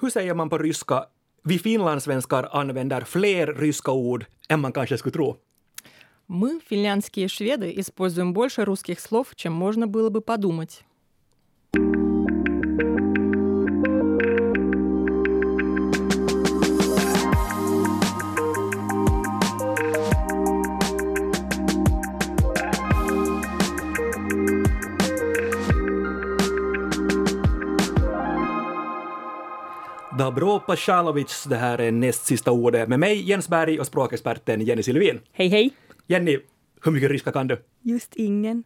Hur säger man på ryska? Vi finlandssvenskar använder fler ryska ord än man kanske skulle tro. Мы, финляндские шведы, используем больше русских слов, чем можно было бы подумать. Dobro Pashalovic, det här är näst sista ordet med mig, Jens Berg och språkexperten Jenny Silvin. Hej, hej. Jenny, hur mycket ryska kan du? Just ingen.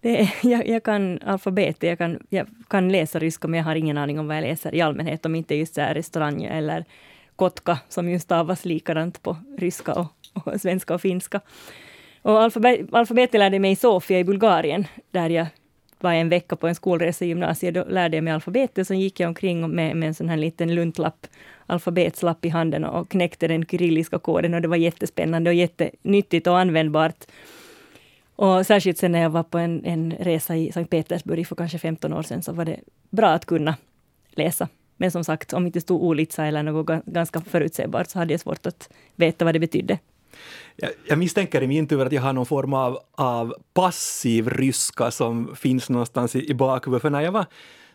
Det är, jag, jag kan alfabetet, jag kan, jag kan läsa ryska, men jag har ingen aning om vad jag läser i allmänhet, om inte just så här restaurang eller kotka, som ju stavas likadant på ryska och, och svenska och finska. Och alfabet, alfabetet lärde jag mig i Sofia i Bulgarien, där jag var jag en vecka på en skolresa i gymnasiet. Då lärde jag mig alfabetet, sen gick jag omkring med, med en sån här liten luntlapp, alfabetslapp i handen och knäckte den kyrilliska koden och det var jättespännande och jättenyttigt och användbart. Och särskilt sen när jag var på en, en resa i Sankt Petersburg för kanske 15 år sedan så var det bra att kunna läsa. Men som sagt, om inte stod Olitsa eller något ganska förutsägbart så hade jag svårt att veta vad det betydde. Jag, jag misstänker i min tur att jag har någon form av, av passiv ryska som finns någonstans i, i bakhuvudet. För när jag var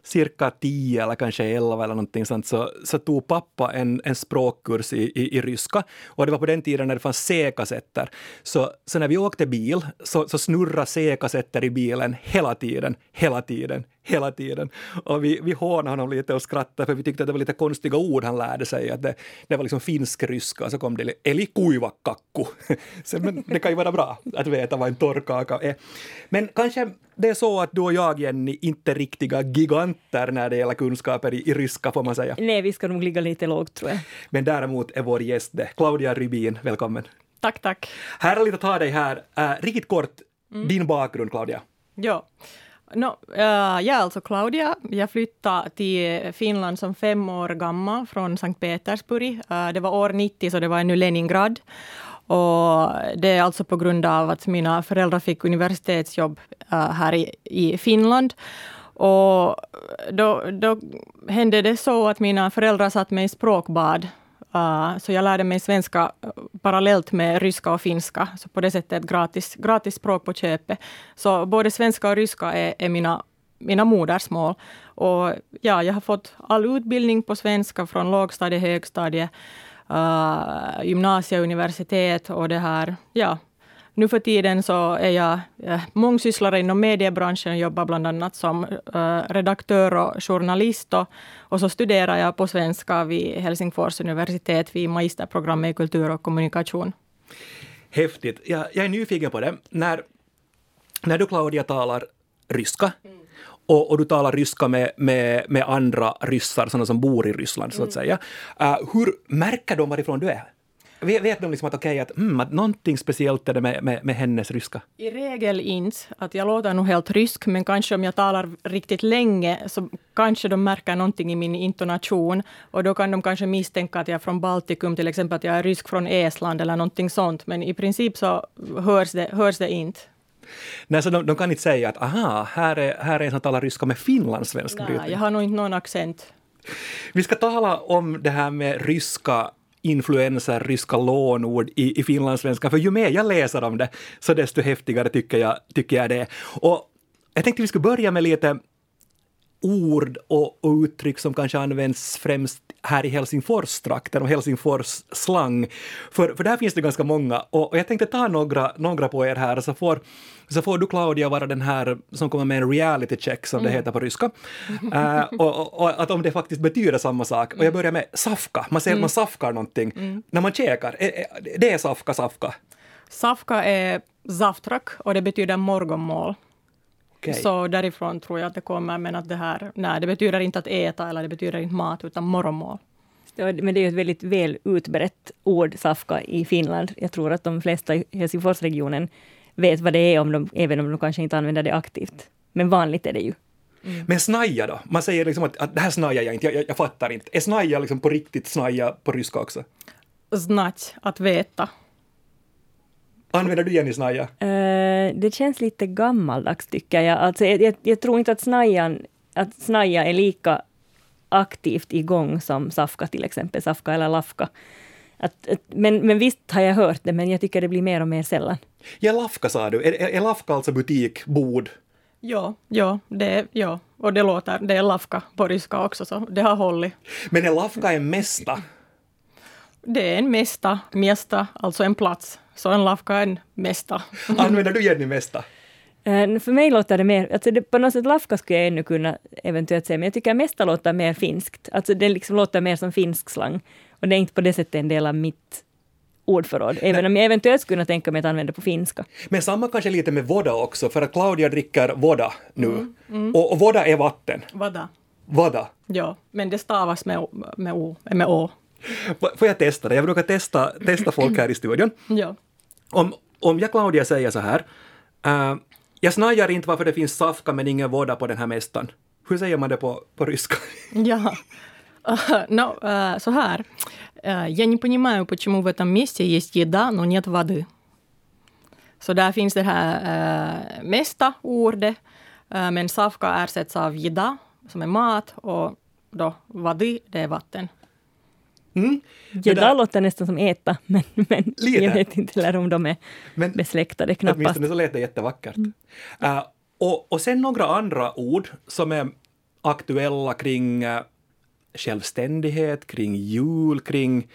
cirka 10 eller kanske 11 eller någonting sånt så, så tog pappa en, en språkkurs i, i, i ryska och det var på den tiden när det fanns C-kassetter. Så, så när vi åkte bil så, så snurrade C-kassetter i bilen hela tiden, hela tiden, hela tiden. Och vi, vi hånade honom lite och skrattade för vi tyckte att det var lite konstiga ord han lärde sig. Att det, det var liksom finsk-ryska och så kom det eli kuivakakku. men det kan ju vara bra att veta vad en torrkaka är. Men kanske det är så att du och jag, Jenny, inte riktiga giganter när det gäller kunskaper i, i ryska, får man säga. Nej, vi ska nog ligga lite lågt, tror jag. Men däremot är vår gäst det. Claudia Rybin, välkommen. Tack, tack. Härligt att ha dig här. Uh, riktigt kort, mm. din bakgrund, Claudia. Ja. No, uh, jag är alltså Claudia. Jag flyttade till Finland som fem år gammal från Sankt Petersburg. Uh, det var år 90, så det var ännu Leningrad. Och det är alltså på grund av att mina föräldrar fick universitetsjobb uh, här i, i Finland. Och då, då hände det så att mina föräldrar satt mig i språkbad. Uh, så jag lärde mig svenska eh, parallellt med ryska och finska. Så på det sättet ett gratis, gratis språk på köpet. Så både svenska och ryska är, är mina, mina modersmål. Och ja, jag har fått all utbildning på svenska från lågstadie, högstadie eh, uh, gymnasie, universitet och det här. Ja, nu för tiden så är jag uh, mångsysslare inom mediebranschen och jobbar bland annat som uh, redaktör och journalist. Och, och, så studerar jag på svenska vid Helsingfors universitet vid magisterprogrammet i kultur och kommunikation. Häftigt. Jag, jag är nyfiken på det. När, när du, Claudia, talar ryska, mm och, och, du talar ryska med, med, med andra ryssar, sådana som bor i Ryssland, så att mm. säga. Uh, hur märker de varifrån du är? Vet de liksom att okej, okay, att, mm, att någonting speciellt är det med, med, med hennes ryska? I regel inte. Att jag låter nog helt rysk, men kanske om jag talar riktigt länge så kanske de märker någonting i min intonation. Och då kan de kanske misstänka att jag är från Baltikum, till exempel att jag är rysk från Estland eller någonting sånt. Men i princip så hörs det, hörs det inte. Nej, så de, de, kan inte säga att aha, här är, här är en som talar ryska med finlandssvensk Nej, jag har nog inte någon accent. Vi ska tala om det här med ryska influenser, ryska lånord i, i finlandssvenska, för ju mer jag läser om det, så desto häftigare tycker jag, tycker jag det är. Och jag tänkte vi skulle börja med lite ord och uttryck som kanske används främst här i Helsingfors-trakten och Helsingfors slang. För, för där finns det ganska många och, och jag tänkte ta några, några på er här så får, så får du Claudia vara den här som kommer med en reality check som mm. det heter på ryska. uh, och, och, och, att om det faktiskt betyder samma sak. Och jag börjar med safka, man säger mm. att man safkar någonting. Mm. När man käkar, det är safka safka. Safka är zaftrak och det betyder morgonmål. Okay. Så därifrån tror jag att det kommer, men att det här, nej, det betyder inte att äta eller det betyder inte mat, utan morgonmål. Men det är ett väldigt väl utbrett ord, safka, i Finland. Jag tror att de flesta i Helsingforsregionen vet vad det är, om de, även om de kanske inte använder det aktivt. Men vanligt är det ju. Mm. Men snaja då? Man säger liksom att, att det här snajar jag inte, jag, jag, jag fattar inte. Är snaja liksom på riktigt snaja på ryska också? Znać, att veta. Använder du Jenny snaja? Uh, det känns lite gammaldags tycker jag. Alltså, jag, jag, jag tror inte att snajan, att snaja är lika aktivt igång som Safka till exempel, Safka eller Lafka. Att, att, men, men visst har jag hört det, men jag tycker det blir mer och mer sällan. Ja, Lafka sa du. Är, är, är Lafka alltså butik, bod? Ja, ja, det, ja, och det låter, det är Lafka på ryska också, så det har hållit. Men är Lafka en mesta? Det är en mesta, mesta, alltså en plats. Så en Lafka är en mesta. Använder du Jenny mesta? Uh, för mig låter det mer, alltså det, på något sätt Lafka skulle jag ännu kunna eventuellt säga, men jag tycker mesta låter mer finskt. Alltså det liksom låter mer som finsk slang. Och det är inte på det sättet en del av mitt ordförråd, även om jag eventuellt skulle kunna tänka mig att använda på finska. Men samma kanske lite med voda också, för att Claudia dricker voda nu. Mm, mm. Och, och voda är vatten. Voda. Voda. Ja, men det stavas med, med, o, med å. Får jag testa det? Jag brukar testa, testa folk här i studion. Ja Om, om jag, Claudia, säger så här. Uh, jag snajar inte varför det finns safka men ingen voda på den här mästan. Hur säger man det på, på ryska? Ja, uh, no, uh, så här. Uh, jag не понимаю, почему в этом месте есть еда, но нет воды. Så där finns det här uh, mesta ordet, uh, men safka ersätts av jida, som är mat, och då vadi, det är vatten. Mm. Det låter nästan som äta, men, men jag vet inte heller om de är men, besläktade knappast. Åtminstone så lät det jättevackert. Mm. Uh, och, och sen några andra ord som är aktuella kring uh, självständighet, kring jul, kring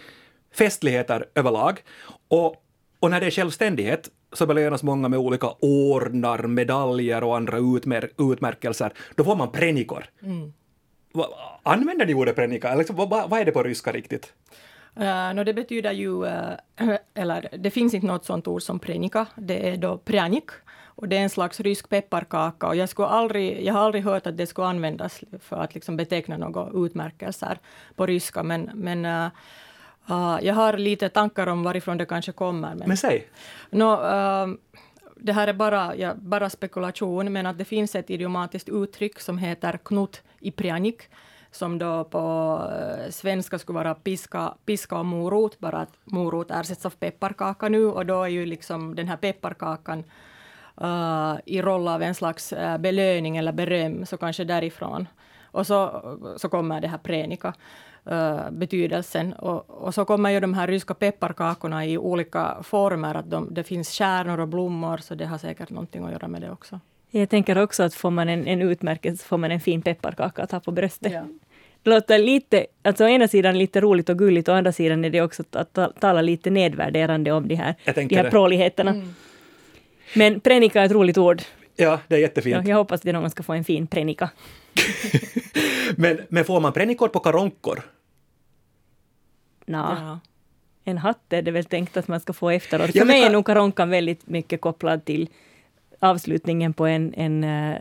festligheter överlag. Och, och när det är självständighet så belönas många med olika ordnar, medaljer och andra utmär utmärkelser. Då får man prenikor. Mm. Använder ni ordet prenika? Eller liksom, vad, vad är det på ryska riktigt? Uh, no, det betyder ju, uh, eller det finns inte något sånt ord som prenika, det är då prjanik och det är en slags rysk pepparkaka och jag, skulle aldrig, jag har aldrig hört att det skulle användas för att liksom beteckna några utmärkelser på ryska, men, men uh, uh, jag har lite tankar om varifrån det kanske kommer. Men, men säg! No, uh, det här är bara, ja, bara spekulation, men att det finns ett idiomatiskt uttryck som heter knut i prjanik, som då på eh, svenska skulle vara piska, piska och morot, bara att morot ersätts av pepparkaka nu och då är ju liksom den här pepparkakan uh, i roll av en slags uh, belöning eller beröm, så kanske därifrån. Och så, så kommer det här prenika. Uh, betydelsen. Och, och, så kommer ju de här ryska pepparkakorna i olika former. Att de, det finns stjärnor och blommor, så det har säkert någonting att göra med det också. Jag tänker också att får man en, en utmärkelse får man en fin pepparkaka att ha på bröstet. Ja. Det låter lite, alltså å ena sidan lite roligt och gulligt, å andra sidan är det också att tala lite nedvärderande om de här, de här pråligheterna. Mm. Men prenika är ett roligt ord. Ja, det är jättefint. Ja, jag hoppas att någon ska få en fin prenika. men, men får man prenikor på karonkor? Nå, ja. en hatt är det väl tänkt att man ska få efteråt. För mig är nog karonkan väldigt mycket kopplad till avslutningen på en, en uh,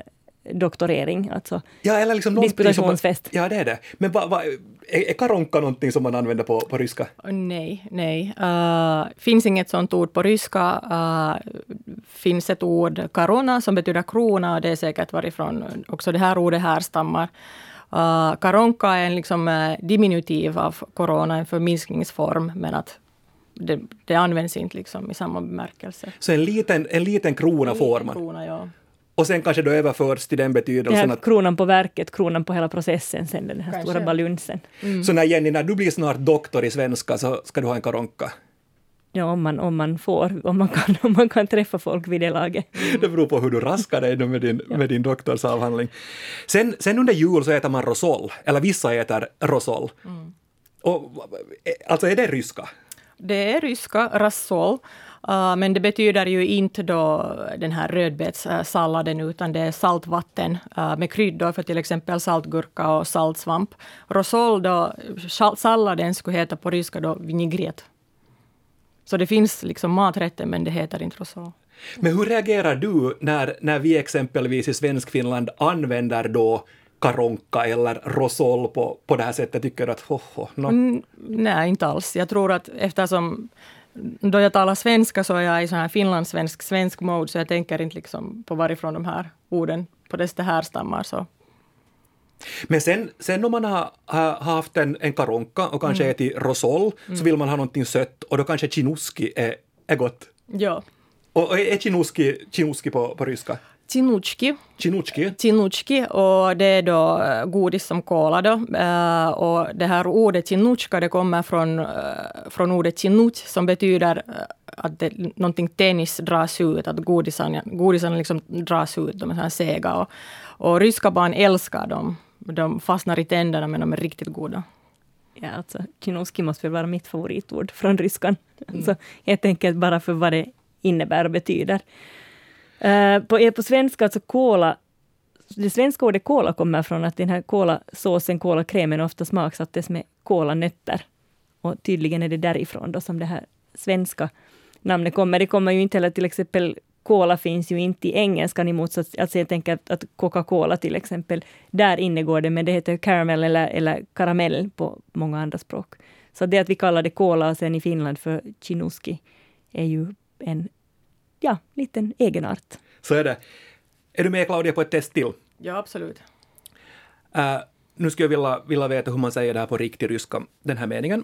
doktorering, alltså ja, eller liksom disputationsfest. Som, ja, det är det. Men va, va, är, är karonka någonting som man använder på, på ryska? Nej, nej. Uh, finns inget sånt ord på ryska. Uh, finns ett ord, karona, som betyder krona, och det är säkert varifrån också det här ordet härstammar. Uh, karonka är en liksom, uh, diminutiv av corona, en förminskningsform, men att det, det används inte liksom i samma bemärkelse. Så en liten, en liten krona får man? Krona, ja. Och sen kanske då överförs till den betydelsen att... Kronan på verket, kronan på hela processen, sen den här kanske. stora balunsen. Mm. Så när Jenny, när du blir snart doktor i svenska så ska du ha en karonka? Ja, om man, om man får, om man, kan, om man kan träffa folk vid det laget. Mm. Det beror på hur du raskar dig med din, ja. med din doktorsavhandling. Sen, sen under jul så äter man rosol, eller vissa äter rosol. Mm. Och, alltså är det ryska? Det är ryska, rassol. Uh, men det betyder ju inte då den här rödbetssalladen, utan det är saltvatten uh, med kryddor för till exempel saltgurka och saltsvamp. Rosol då, salladen skulle heta på ryska då vinigret. Så det finns liksom maträtter, men det heter inte rosol. Men hur reagerar du när, när vi exempelvis i Svenskfinland använder då karonka eller rosol på, på det här sättet? Tycker du att hoho, no. mm, Nej, inte alls. Jag tror att eftersom då jag talar svenska så är jag i sån här finlandssvensk svensk mode, så jag tänker inte liksom på varifrån de här orden på det härstammar. Så. Men sen, sen om man har, har haft en, en karonka och kanske mm. ätit rosol, mm. så vill man ha någonting sött och då kanske chinuski är, är gott. Ja. Och är chinuski, chinuski på, på ryska? Tinutski. Chinutski? Tinutski och det är då eh, godis som kola då. Uh, och det här ordet tinutska det kommer från, uh, från ordet tinut som betyder att det, någonting tennis dras ut, att godisarna, godisarna liksom dras ut, de är så här sega. Och, och ryska barn älskar dem. De fastnar i tänderna men de är riktigt goda. Ja, alltså, Chinoski måste väl vara mitt favoritord från ryskan. Mm. Alltså, helt enkelt bara för vad det innebär och betyder. Uh, på, på svenska, alltså kola, det svenska ordet kola kommer från att den här kolasåsen, kolakrämen ofta smaksattes med kolanötter. Och tydligen är det därifrån då som det här svenska namnet kommer. Det kommer ju inte heller till exempel Cola finns ju inte i engelskan i motsats, alltså jag tänker att Coca-Cola till exempel, där innegår det, men det heter caramel eller, eller karamell på många andra språk. Så det att vi kallar det Cola och sen i Finland för chinuski är ju en ja, liten egenart. Så är det. Är du med Claudia på ett test till? Ja, absolut. Uh, nu skulle jag vilja, vilja veta hur man säger det här på riktig ryska, den här meningen.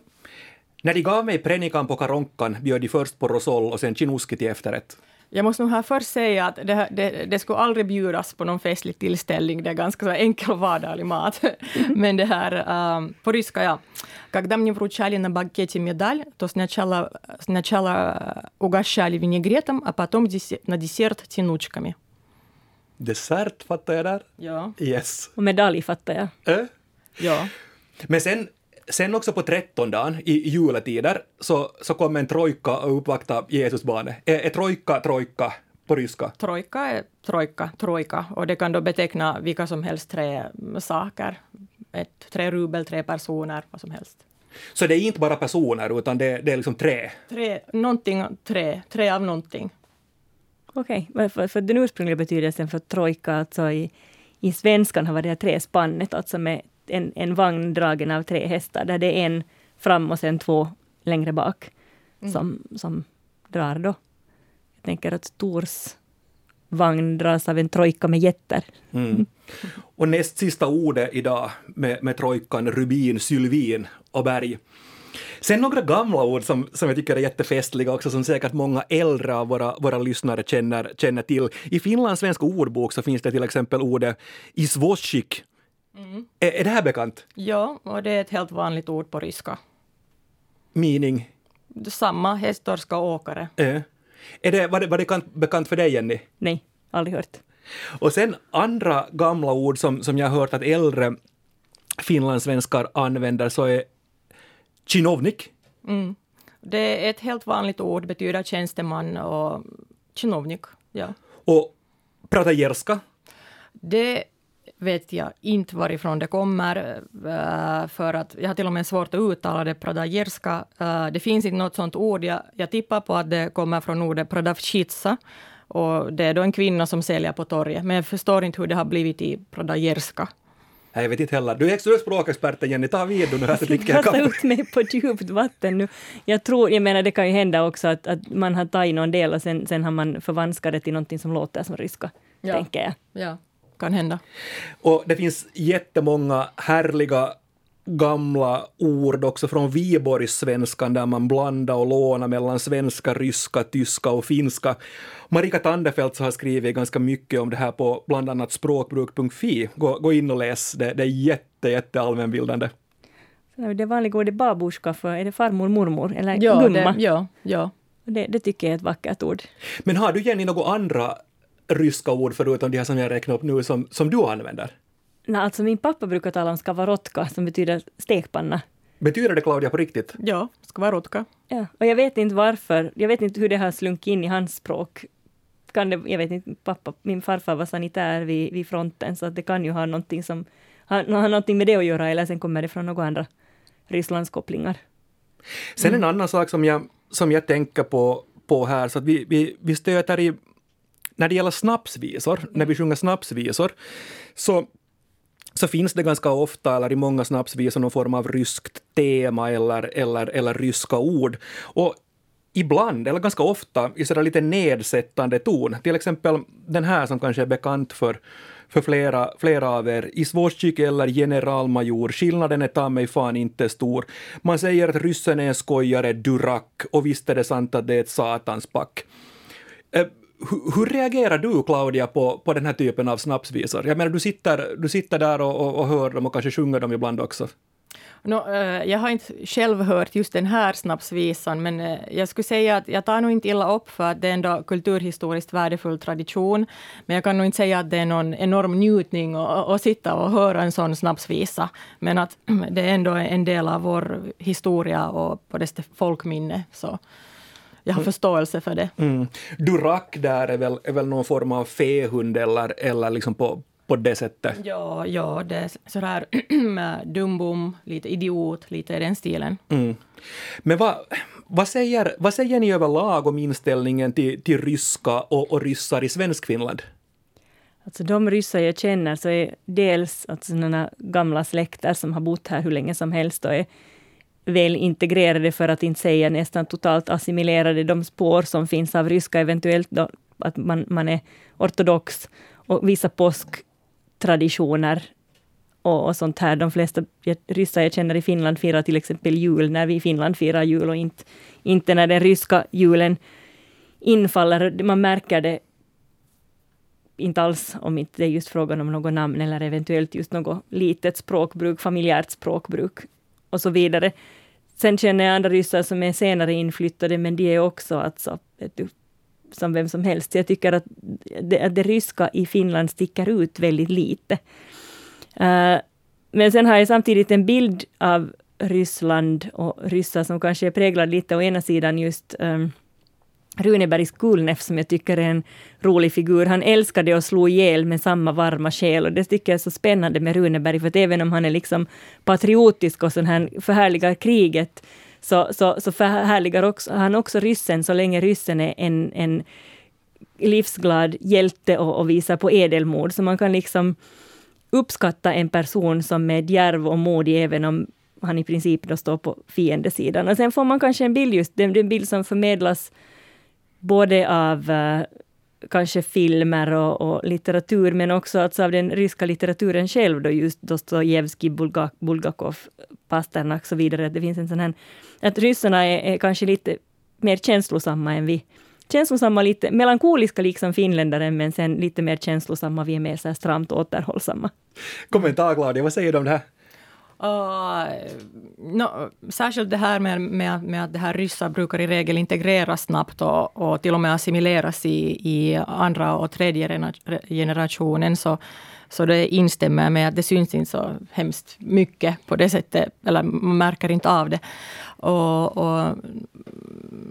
När de gav mig prenikan på karonkan bjöd de först på rosol och sen chinuski till efterrätt. Jag måste nog här först säga att det, det, det skulle aldrig bjudas på någon festlig tillställning. Det är ganska så enkel vardaglig mat. Men det här um, på ryska, ja. Когда мне вручали на банкете медаль, то сначала, сначала угощали винегретом, а потом на десерт тянучками. Dessert fattar jag där. Ja. Yes. Och medalj fattar jag. Äh? Ja. Men sen Sen också på trettondagen i juletider så, så kom en trojka och uppvaktade Jesusbarnet. Är, är trojka trojka på ryska? Trojka är trojka, trojka och det kan då beteckna vilka som helst tre saker. Ett, tre rubel, tre personer, vad som helst. Så det är inte bara personer utan det, det är liksom tre? Tre, någonting, tre, tre av någonting. Okej, okay. för, för den ursprungliga betydelsen för trojka, alltså i, i svenskan har varit det här trespannet, alltså med en, en vagn dragen av tre hästar, där det är en fram och sen två längre bak mm. som, som drar då. Jag tänker att Tors vagn dras av en trojka med jätter. Mm. Och näst sista ordet idag med, med trojkan rubin, sylvin och berg. Sen några gamla ord som, som jag tycker är jättefestliga också, som säkert många äldre av våra, våra lyssnare känner, känner till. I Finlands svenska ordbok så finns det till exempel ordet isvoschik, Mm. Är, är det här bekant? Ja, och det är ett helt vanligt ord på ryska. Meaning? Samma, hästtorska åkare. Äh. Är det, var det, var det bekant för dig, Jenny? Nej, aldrig hört. Och sen andra gamla ord som, som jag har hört att äldre finlandssvenskar använder så är chinovnik. Mm. Det är ett helt vanligt ord, betyder tjänsteman och chinovnik. Ja. Och pratajerska? Det vet jag inte varifrån det kommer, eh, för att jag har till och med svårt att uttala det, pradajerska. Eh, det finns inte något sånt ord. Jag, jag tippar på att det kommer från ordet pradavchitsa, och det är då en kvinna som säljer på torget, men jag förstår inte hur det har blivit i pradajerska. Jag vet inte heller. Du är språkexperten Jenny, ta vid du nu här så dricker jag kaffe. ut mig på djupt vatten nu. Jag tror, jag menar det kan ju hända också att, att man har tagit någon del och sen, sen har man förvanskat det till någonting som låter som ryska, ja. tänker jag. Ja kan hända. Och det finns jättemånga härliga gamla ord också från Viborgssvenskan där man blandar och lånar mellan svenska, ryska, tyska och finska. Marika Tandefelt har skrivit ganska mycket om det här på bland annat språkbruk.fi. Gå, gå in och läs, det, det är jätte, jätte allmänbildande. Det vanliga ordet babushka, för är det farmor, mormor eller ja, gumma? Det, ja, ja. Det, det tycker jag är ett vackert ord. Men har du Jenny några andra ryska ord förutom de här som jag räknar upp nu som, som du använder? Nej, alltså min pappa brukar tala om skavarotka som betyder stekpanna. Betyder det Claudia på riktigt? Ja, skavarotka. Ja, och jag vet inte varför. Jag vet inte hur det har slunkit in i hans språk. Kan det, jag vet inte, pappa, min farfar var sanitär vid, vid fronten så att det kan ju ha någonting som har, har någonting med det att göra eller sen kommer det från några andra Rysslandskopplingar. Sen mm. en annan sak som jag, som jag tänker på, på här, så att vi, vi, vi stöter i när det gäller snapsvisor, när vi sjunger snapsvisor, så så finns det ganska ofta, eller i många snapsvisor, någon form av ryskt tema eller, eller, eller ryska ord. Och ibland, eller ganska ofta, i sådär lite nedsättande ton. Till exempel den här som kanske är bekant för, för flera, flera av er. Izvozjik eller generalmajor, skillnaden är ta mig fan inte stor. Man säger att ryssen är en skojare, durak, och visst är det sant att det är ett satans pack. Hur, hur, reagerar du, Claudia, på, på den här typen av snapsvisor? Jag menar, du sitter, du sitter där och, och, och hör dem och kanske sjunger dem ibland också. No, eh, jag har inte själv hört just den här snapsvisan, men eh, jag skulle säga att jag tar nog inte illa upp för att det är ändå kulturhistoriskt värdefull tradition. Men jag kan nog inte säga att det är någon enorm njutning att, att sitta och höra en sån snapsvisa. Men att det är ändå en del av vår historia och på dess folkminne. Så jag har mm. förståelse för det. Mm. Durak där är väl, är väl någon form av fähund eller, eller liksom på, på det sättet? Ja, ja det är sådär dumbom, lite idiot, lite i den stilen. Mm. Men vad, vad, säger, vad säger ni överlag om inställningen till, till ryska och, och ryssar i Svenskfinland? Alltså de ryssar jag känner så är dels alltså sådana gamla släkter som har bott här hur länge som helst och är väl integrerade, för att inte säga nästan totalt assimilerade, de spår som finns av ryska, eventuellt då, att man, man är ortodox och vissa påsktraditioner och, och sånt här. De flesta ryssar jag känner i Finland firar till exempel jul när vi i Finland firar jul och inte, inte när den ryska julen infaller. Man märker det inte alls om inte det är just frågan om något namn eller eventuellt just något litet språkbruk, familjärt språkbruk och så vidare. Sen känner jag andra ryssar som är senare inflyttade, men de är också alltså, du, som vem som helst. Jag tycker att det, att det ryska i Finland sticker ut väldigt lite. Uh, men sen har jag samtidigt en bild av Ryssland och ryssar som kanske är präglad lite å ena sidan just um, Runebergs Kulneff som jag tycker är en rolig figur. Han älskade att slå ihjäl med samma varma själ och det tycker jag är så spännande med Runeberg för att även om han är liksom patriotisk och sån här förhärligar kriget så, så, så förhärligar också, han också ryssen så länge ryssen är en, en livsglad hjälte och, och visar på ädelmod. Så man kan liksom uppskatta en person som är djärv och modig även om han i princip då står på fiendesidan. Och sen får man kanske en bild, just den, den bild som förmedlas både av eh, kanske filmer och, och, litteratur, men också alltså av den ryska litteraturen själv, då just Dostojevskij, Bulgak, Bulgakov, Pasternak och så vidare. Det finns en sån här, att ryssarna är, är kanske lite mer känslosamma än vi. Känslosamma, lite melankoliska liksom finländare, men sen lite mer känslosamma, vi är mer så här stramt återhållsamma. Kommentar Claudia, vad säger du om det här? Eh, uh, no, särskilt det här med, med, med att det här ryssar brukar i regel integreras snabbt och, och till och med assimileras i, i andra och tredje generationen. Så, så det instämmer med att det syns inte så hemskt mycket på det sättet, eller man märker inte av det. Och, och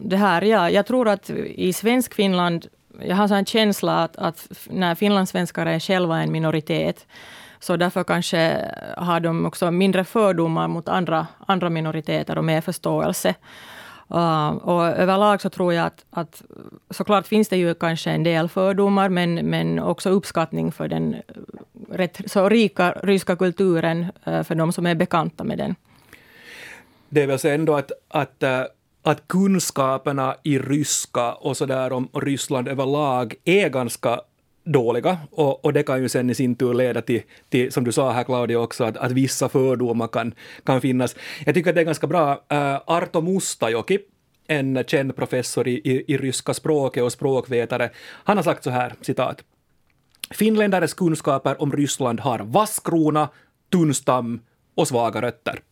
det här, ja, jag tror att i svensk Finland, jag har en känsla att, att när finlandssvenskar är själva en minoritet, så därför kanske har de också mindre fördomar mot andra, andra minoriteter och mer förståelse. Uh, och överlag så tror jag att, att såklart finns det ju kanske en del fördomar, men, men också uppskattning för den rätt så rika ryska kulturen uh, för de som är bekanta med den. Det är väl så ändå att, att uh att kunskaperna i ryska och sådär om Ryssland överlag är ganska dåliga och, och det kan ju sen i sin tur leda till, till som du sa här Claudia också, att, att vissa fördomar kan, kan finnas. Jag tycker att det är ganska bra. Uh, Arto Mustajoki, en känd professor i, i, i ryska språket och språkvetare, han har sagt så här, citat. Finländares kunskaper om Ryssland har vass krona, tunn stam och svaga rötter.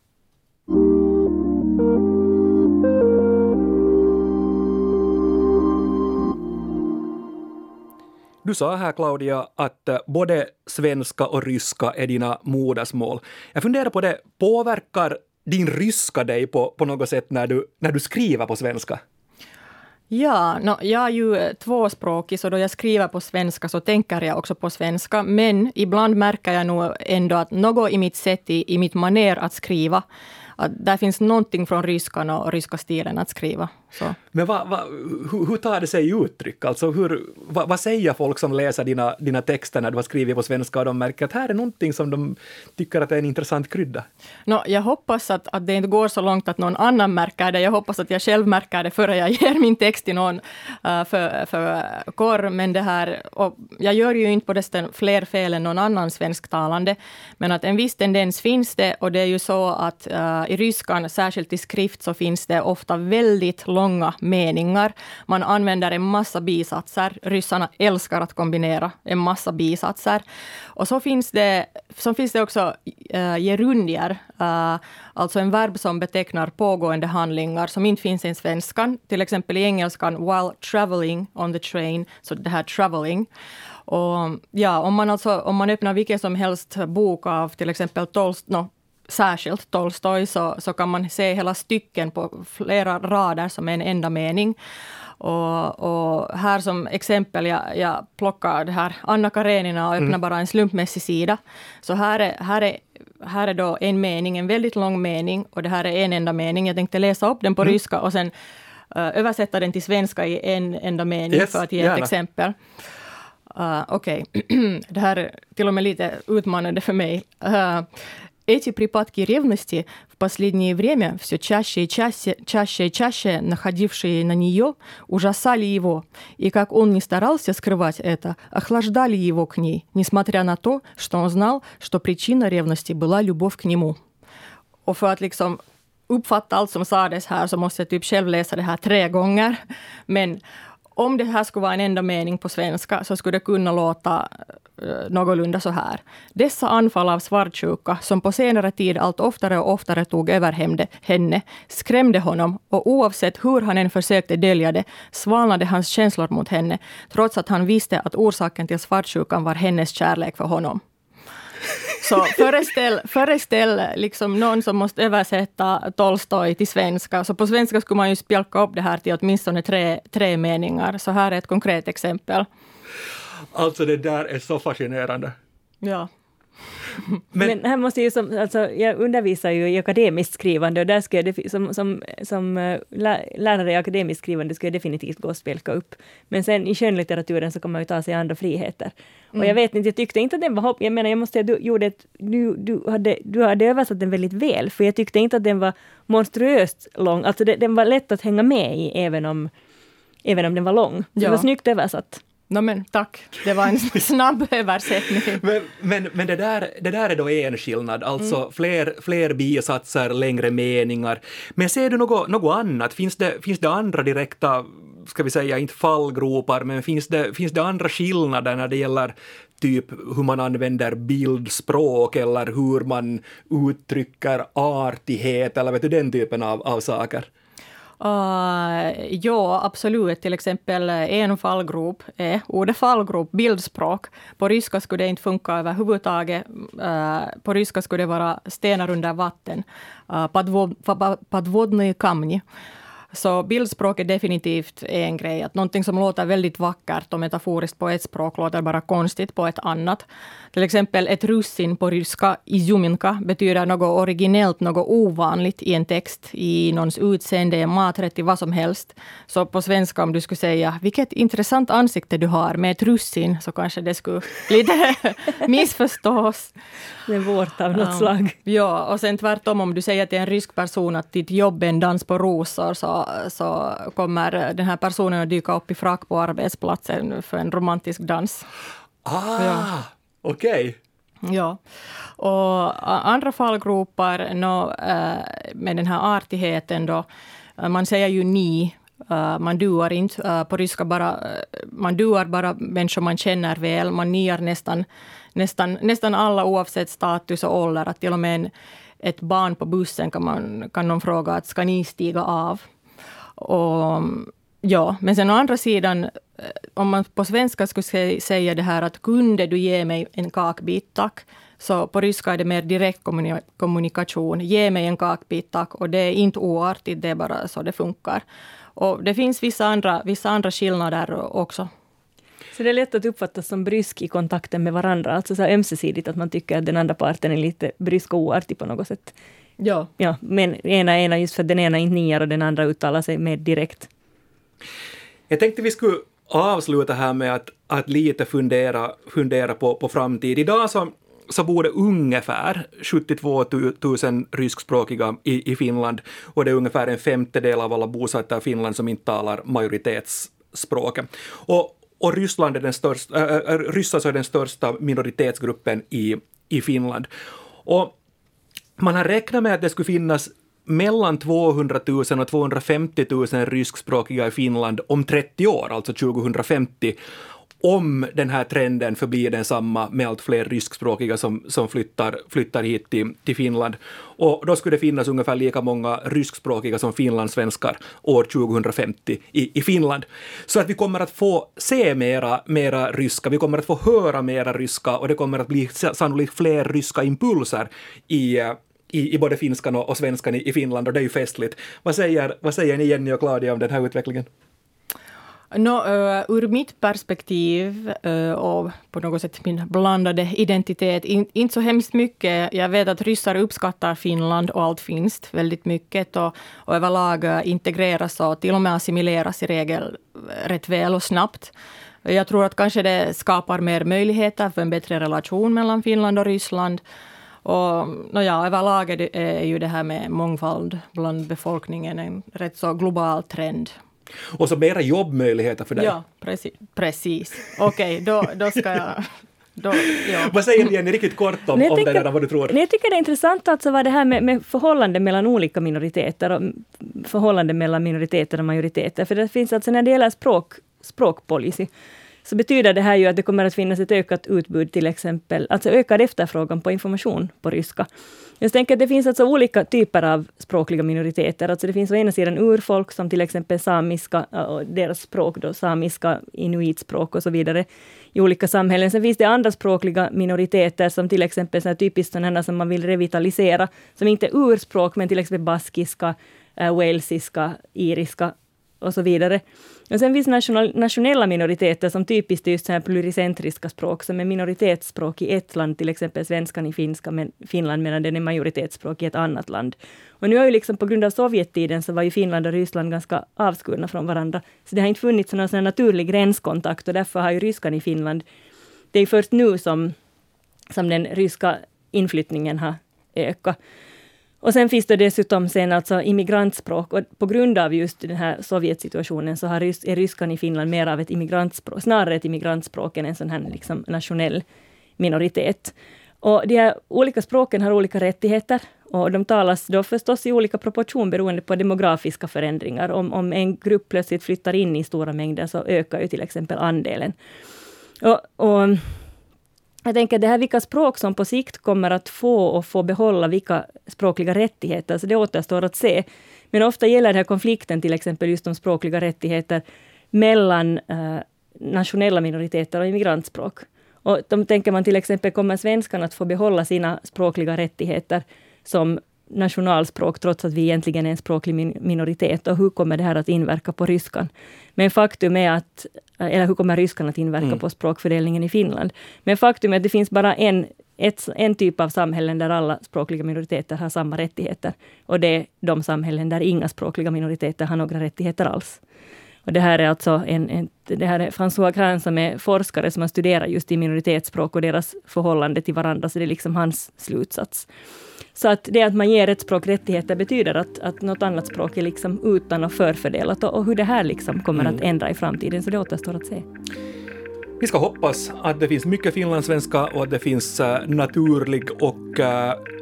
Du sa här Claudia att eh, både svenska och ryska är dina modersmål. Jag funderar på det, påverkar din ryska dig på, på något sätt när du, när du skriver på svenska? Ja, no, jag är ju eh, tvåspråkig, så då jag skriver på svenska så tänker jag också på svenska. Men ibland märker jag nog ändå att något i mitt sätt, i, i mitt maner att skriva, att där finns någonting från ryskan och ryska stilen att skriva. Så. Men vad, vad, hur, hur tar det sig uttryck? Alltså hur, vad, vad, säger folk som läser dina, dina texter när du har skrivit på svenska och de märker att här är någonting som de tycker att är en intressant krydda? No, jag hoppas att, att det inte går så långt att någon annan märker det. Jag hoppas att jag själv märker det före jag ger min text till någon uh, för, för korr. Men det här, jag gör ju inte på desto fler fel än någon annan svensktalande. Men att en viss tendens finns det och det är ju så att uh, i ryskan, särskilt i skrift, så finns det ofta väldigt långa meningar. Man använder en massa bisatser. Ryssarna älskar att kombinera en massa bisatser. Och så finns det, så finns det också uh, gerundier, uh, alltså en verb som betecknar pågående handlingar som inte finns i svenskan. Till exempel i engelskan while traveling on the train, så det här traveling. Och ja, om man, alltså, om man öppnar vilken som helst bok av till exempel Tolst, no, särskilt Tolstoj, så, så kan man se hela stycken på flera rader som en enda mening. Och, och, här som exempel, jag, jag plockar det här Anna Karenina och öppnar mm. bara en slumpmässig sida. Så här är, här, är, här är då en mening, en väldigt lång mening och det här är en enda mening. Jag tänkte läsa upp den på mm. ryska och sen uh, översätta den till svenska i en enda mening yes, för att ge gärna. ett exempel. Uh, Okej, okay. det här är till och med lite utmanande för mig. Uh, Эти припадки ревности в последнее время, все чаще и чаще, чаще и чаще находившие на нее, ужасали его, и как он не старался скрывать это, охлаждали его к ней, несмотря на то, что он знал, что причина ревности была любовь к нему. Uppfatta allt som sades här så måste jag typ själv läsa det här tre gånger. Men om det här skulle vara en enda mening på svenska så skulle det kunna låta uh, någorlunda så här. Dessa anfall av svartsjuka, som på senare tid allt oftare och oftare tog över henne, skrämde honom och oavsett hur han än försökte dölja det svalnade hans känslor mot henne, trots att han visste att orsaken till svartsjukan var hennes kärlek för honom. Så föreställ, föreställ liksom någon som måste översätta Tolstoj till svenska. Så på svenska skulle man ju spjälka upp det här till åtminstone tre, tre meningar. Så här är ett konkret exempel. Alltså det där är så fascinerande. Ja. Men, Men här måste ju som, alltså, jag undervisar ju i akademiskt skrivande och där ska jag som, som, som eh, lärare i akademiskt skrivande skulle jag definitivt gå och spelka upp. Men sen i skönlitteraturen så kan man ju ta sig andra friheter. Mm. Och jag vet inte, jag tyckte inte att den var hopp... Jag menar, jag måste säga, du, gjorde ett, du, du, hade, du hade översatt den väldigt väl, för jag tyckte inte att den var monstruöst lång. Alltså det, den var lätt att hänga med i, även om, även om den var lång. Ja. Det var snyggt översatt. No, men tack, det var en snabb översättning. men men, men det, där, det där är då en skillnad, alltså mm. fler, fler bisatser, längre meningar. Men ser du något, något annat? Finns det, finns det andra direkta, ska vi säga, inte fallgropar, men finns det, finns det andra skillnader när det gäller typ hur man använder bildspråk eller hur man uttrycker artighet eller vet du, den typen av, av saker? Uh, ja, absolut. Till exempel en fallgrop är ordet fallgrop, bildspråk. På ryska skulle det inte funka överhuvudtaget. Uh, på ryska skulle det vara stenar under vatten. Uh, подводные камни. Så bildspråk är definitivt en grej. Att någonting som låter väldigt vackert och metaforiskt på ett språk låter bara konstigt på ett annat. Till exempel ett russin på ryska, izuminka, betyder något originellt, något ovanligt i en text, i någons utseende, en maträtt, i vad som helst. Så på svenska om du skulle säga vilket intressant ansikte du har med ett russin, så kanske det skulle lite missförstås. Med vårt av något slag. Ja, och sen tvärtom om du säger till en rysk person att ditt jobb är en dans på rosor, så, så kommer den här personen att dyka upp i frack på arbetsplatsen för en romantisk dans. Ah! Ja. Okej. Okay. Ja. Och andra fallgropar no, äh, med den här artigheten då, äh, man säger ju ni, äh, man duar inte. På ryska bara, man duar bara människor man känner väl. Man niar nästan, nästan, nästan alla oavsett status och ålder. Att till och med en, ett barn på bussen kan, man, kan någon fråga att ska ni stiga av? Och, ja, men sen å andra sidan eh, om man på svenska skulle säga det här att kunde du ge mig en kakbit, tack. Så på ryska är det mer direkt kommunikation. Ge mig en kakbit, tack. Och det är inte oartigt, det är bara så det funkar. Och det finns vissa andra, vissa andra skillnader också. Så det är lätt att uppfattas som brysk i kontakten med varandra, alltså så ömsesidigt att man tycker att den andra parten är lite brysk och oartig på något sätt. Ja. ja men ena ena just för att den ena inte niar och den andra uttalar sig mer direkt. Jag tänkte vi skulle avsluta här med att, att lite fundera, fundera på, på framtid. Idag så, så bor det ungefär 72 000 ryskspråkiga i, i Finland och det är ungefär en femtedel av alla bosatta i Finland som inte talar majoritetsspråket. Och, och Ryssland är den största, äh, ryssar är den största minoritetsgruppen i, i Finland. Och man har räknat med att det skulle finnas mellan 200 000 och 250 000 ryskspråkiga i Finland om 30 år, alltså 2050 om den här trenden förblir densamma med allt fler ryskspråkiga som, som flyttar, flyttar hit till, till Finland. Och då skulle det finnas ungefär lika många ryskspråkiga som finlandssvenskar år 2050 i, i Finland. Så att vi kommer att få se mera, mera ryska, vi kommer att få höra mera ryska och det kommer att bli sannolikt fler ryska impulser i eh, i, i både finskan och, och svenskan i, i Finland och det är ju festligt. Vad säger, vad säger ni Jenny och Claudia om den här utvecklingen? No, uh, ur mitt perspektiv eh, uh, och på något sätt min blandade identitet, in, inte så hemskt mycket. Jag vet att ryssar uppskattar Finland och allt finskt väldigt mycket och, och överlag uh, integreras och till och med assimileras i regel rätt väl och snabbt. Jag tror att kanske det skapar mer möjligheter för en bättre relation mellan Finland och Ryssland. Och no ja, överlag är, ju det här med mångfald bland befolkningen en rätt så global trend. Och så mera jobbmöjligheter för dig. Ja, precis. precis. Okej, okay, då, då ska jag då, ja. Vad säger Jenny riktigt kort om, nej, om det vad du tror? Nej, jag tycker det är intressant alltså vad det här med, med förhållande mellan olika minoriteter och förhållande mellan minoriteter och majoriteter. För det finns alltså när det gäller språk, språkpolicy så betyder det här ju att det kommer att finnas ett ökat utbud till exempel, alltså ökad efterfrågan på information på ryska. Jag tänker att det finns alltså olika typer av språkliga minoriteter. Alltså det finns å ena sidan urfolk som till exempel samiska och deras språk, då, samiska, inuitspråk och så vidare i olika samhällen. Sen finns det andra språkliga minoriteter som till exempel så typiskt sådana som man vill revitalisera, som inte är urspråk men till exempel baskiska, eh, walesiska, iriska och så vidare. Och sen finns national, nationella minoriteter som typiskt är just så här pluricentriska språk, som är minoritetsspråk i ett land, till exempel svenskan i finska, men Finland, medan den är majoritetsspråk i ett annat land. Och nu har ju liksom på grund av Sovjettiden så var ju Finland och Ryssland ganska avskurna från varandra. Så det har inte funnits någon sån naturlig gränskontakt och därför har ju ryskan i Finland, det är först nu som, som den ryska inflyttningen har ökat. Och sen finns det dessutom sen alltså immigrantspråk och på grund av just den här Sovjetsituationen så har rys, är ryskan i Finland mer av ett immigrantspråk, snarare ett immigrantspråk än en sån här liksom nationell minoritet. Och de här olika språken har olika rättigheter och de talas då förstås i olika proportion beroende på demografiska förändringar. Om, om en grupp plötsligt flyttar in i stora mängder så ökar ju till exempel andelen. Och, och jag tänker det här vilka språk som på sikt kommer att få och få behålla vilka språkliga rättigheter, så det återstår att se. Men ofta gäller den här konflikten till exempel just om språkliga rättigheter mellan eh, nationella minoriteter och immigrantspråk. Och då tänker man till exempel, kommer svenskarna att få behålla sina språkliga rättigheter som nationalspråk, trots att vi egentligen är en språklig minoritet, och hur kommer det här att inverka på ryskan? Men faktum är att, eller hur kommer ryskan att inverka mm. på språkfördelningen i Finland? Men faktum är att det finns bara en, ett, en typ av samhällen där alla språkliga minoriteter har samma rättigheter. Och det är de samhällen där inga språkliga minoriteter har några rättigheter alls. Och det här är alltså en, en, det här är François Grahn som är forskare som har studerat just i minoritetsspråk och deras förhållande till varandra, så det är liksom hans slutsats. Så att det att man ger ett språk rättigheter betyder att, att något annat språk är liksom utan och förfördelat och, och hur det här liksom kommer mm. att ändra i framtiden, så det återstår att se. Vi ska hoppas att det finns mycket finlandssvenska och att det finns uh, naturlig och uh,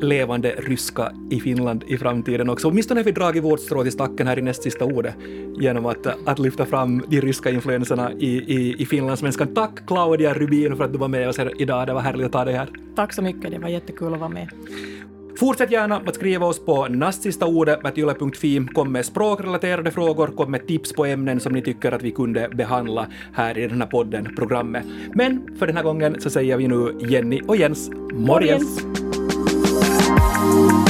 levande ryska i Finland i framtiden också. Åtminstone har vi dragit vårt strå till stacken här i näst sista ordet genom att, att lyfta fram de ryska influenserna i, i, i finlandssvenskan. Tack Claudia Rubin för att du var med oss här idag. Det var härligt att ha dig här. Tack så mycket. Det var jättekul att vara med. Fortsätt gärna att skriva oss på nastsistaordet.yle.fi. Kom med språkrelaterade frågor, kom med tips på ämnen som ni tycker att vi kunde behandla här i den här podden, programmet. Men för den här gången så säger vi nu Jenny och Jens morgens! morgens. you.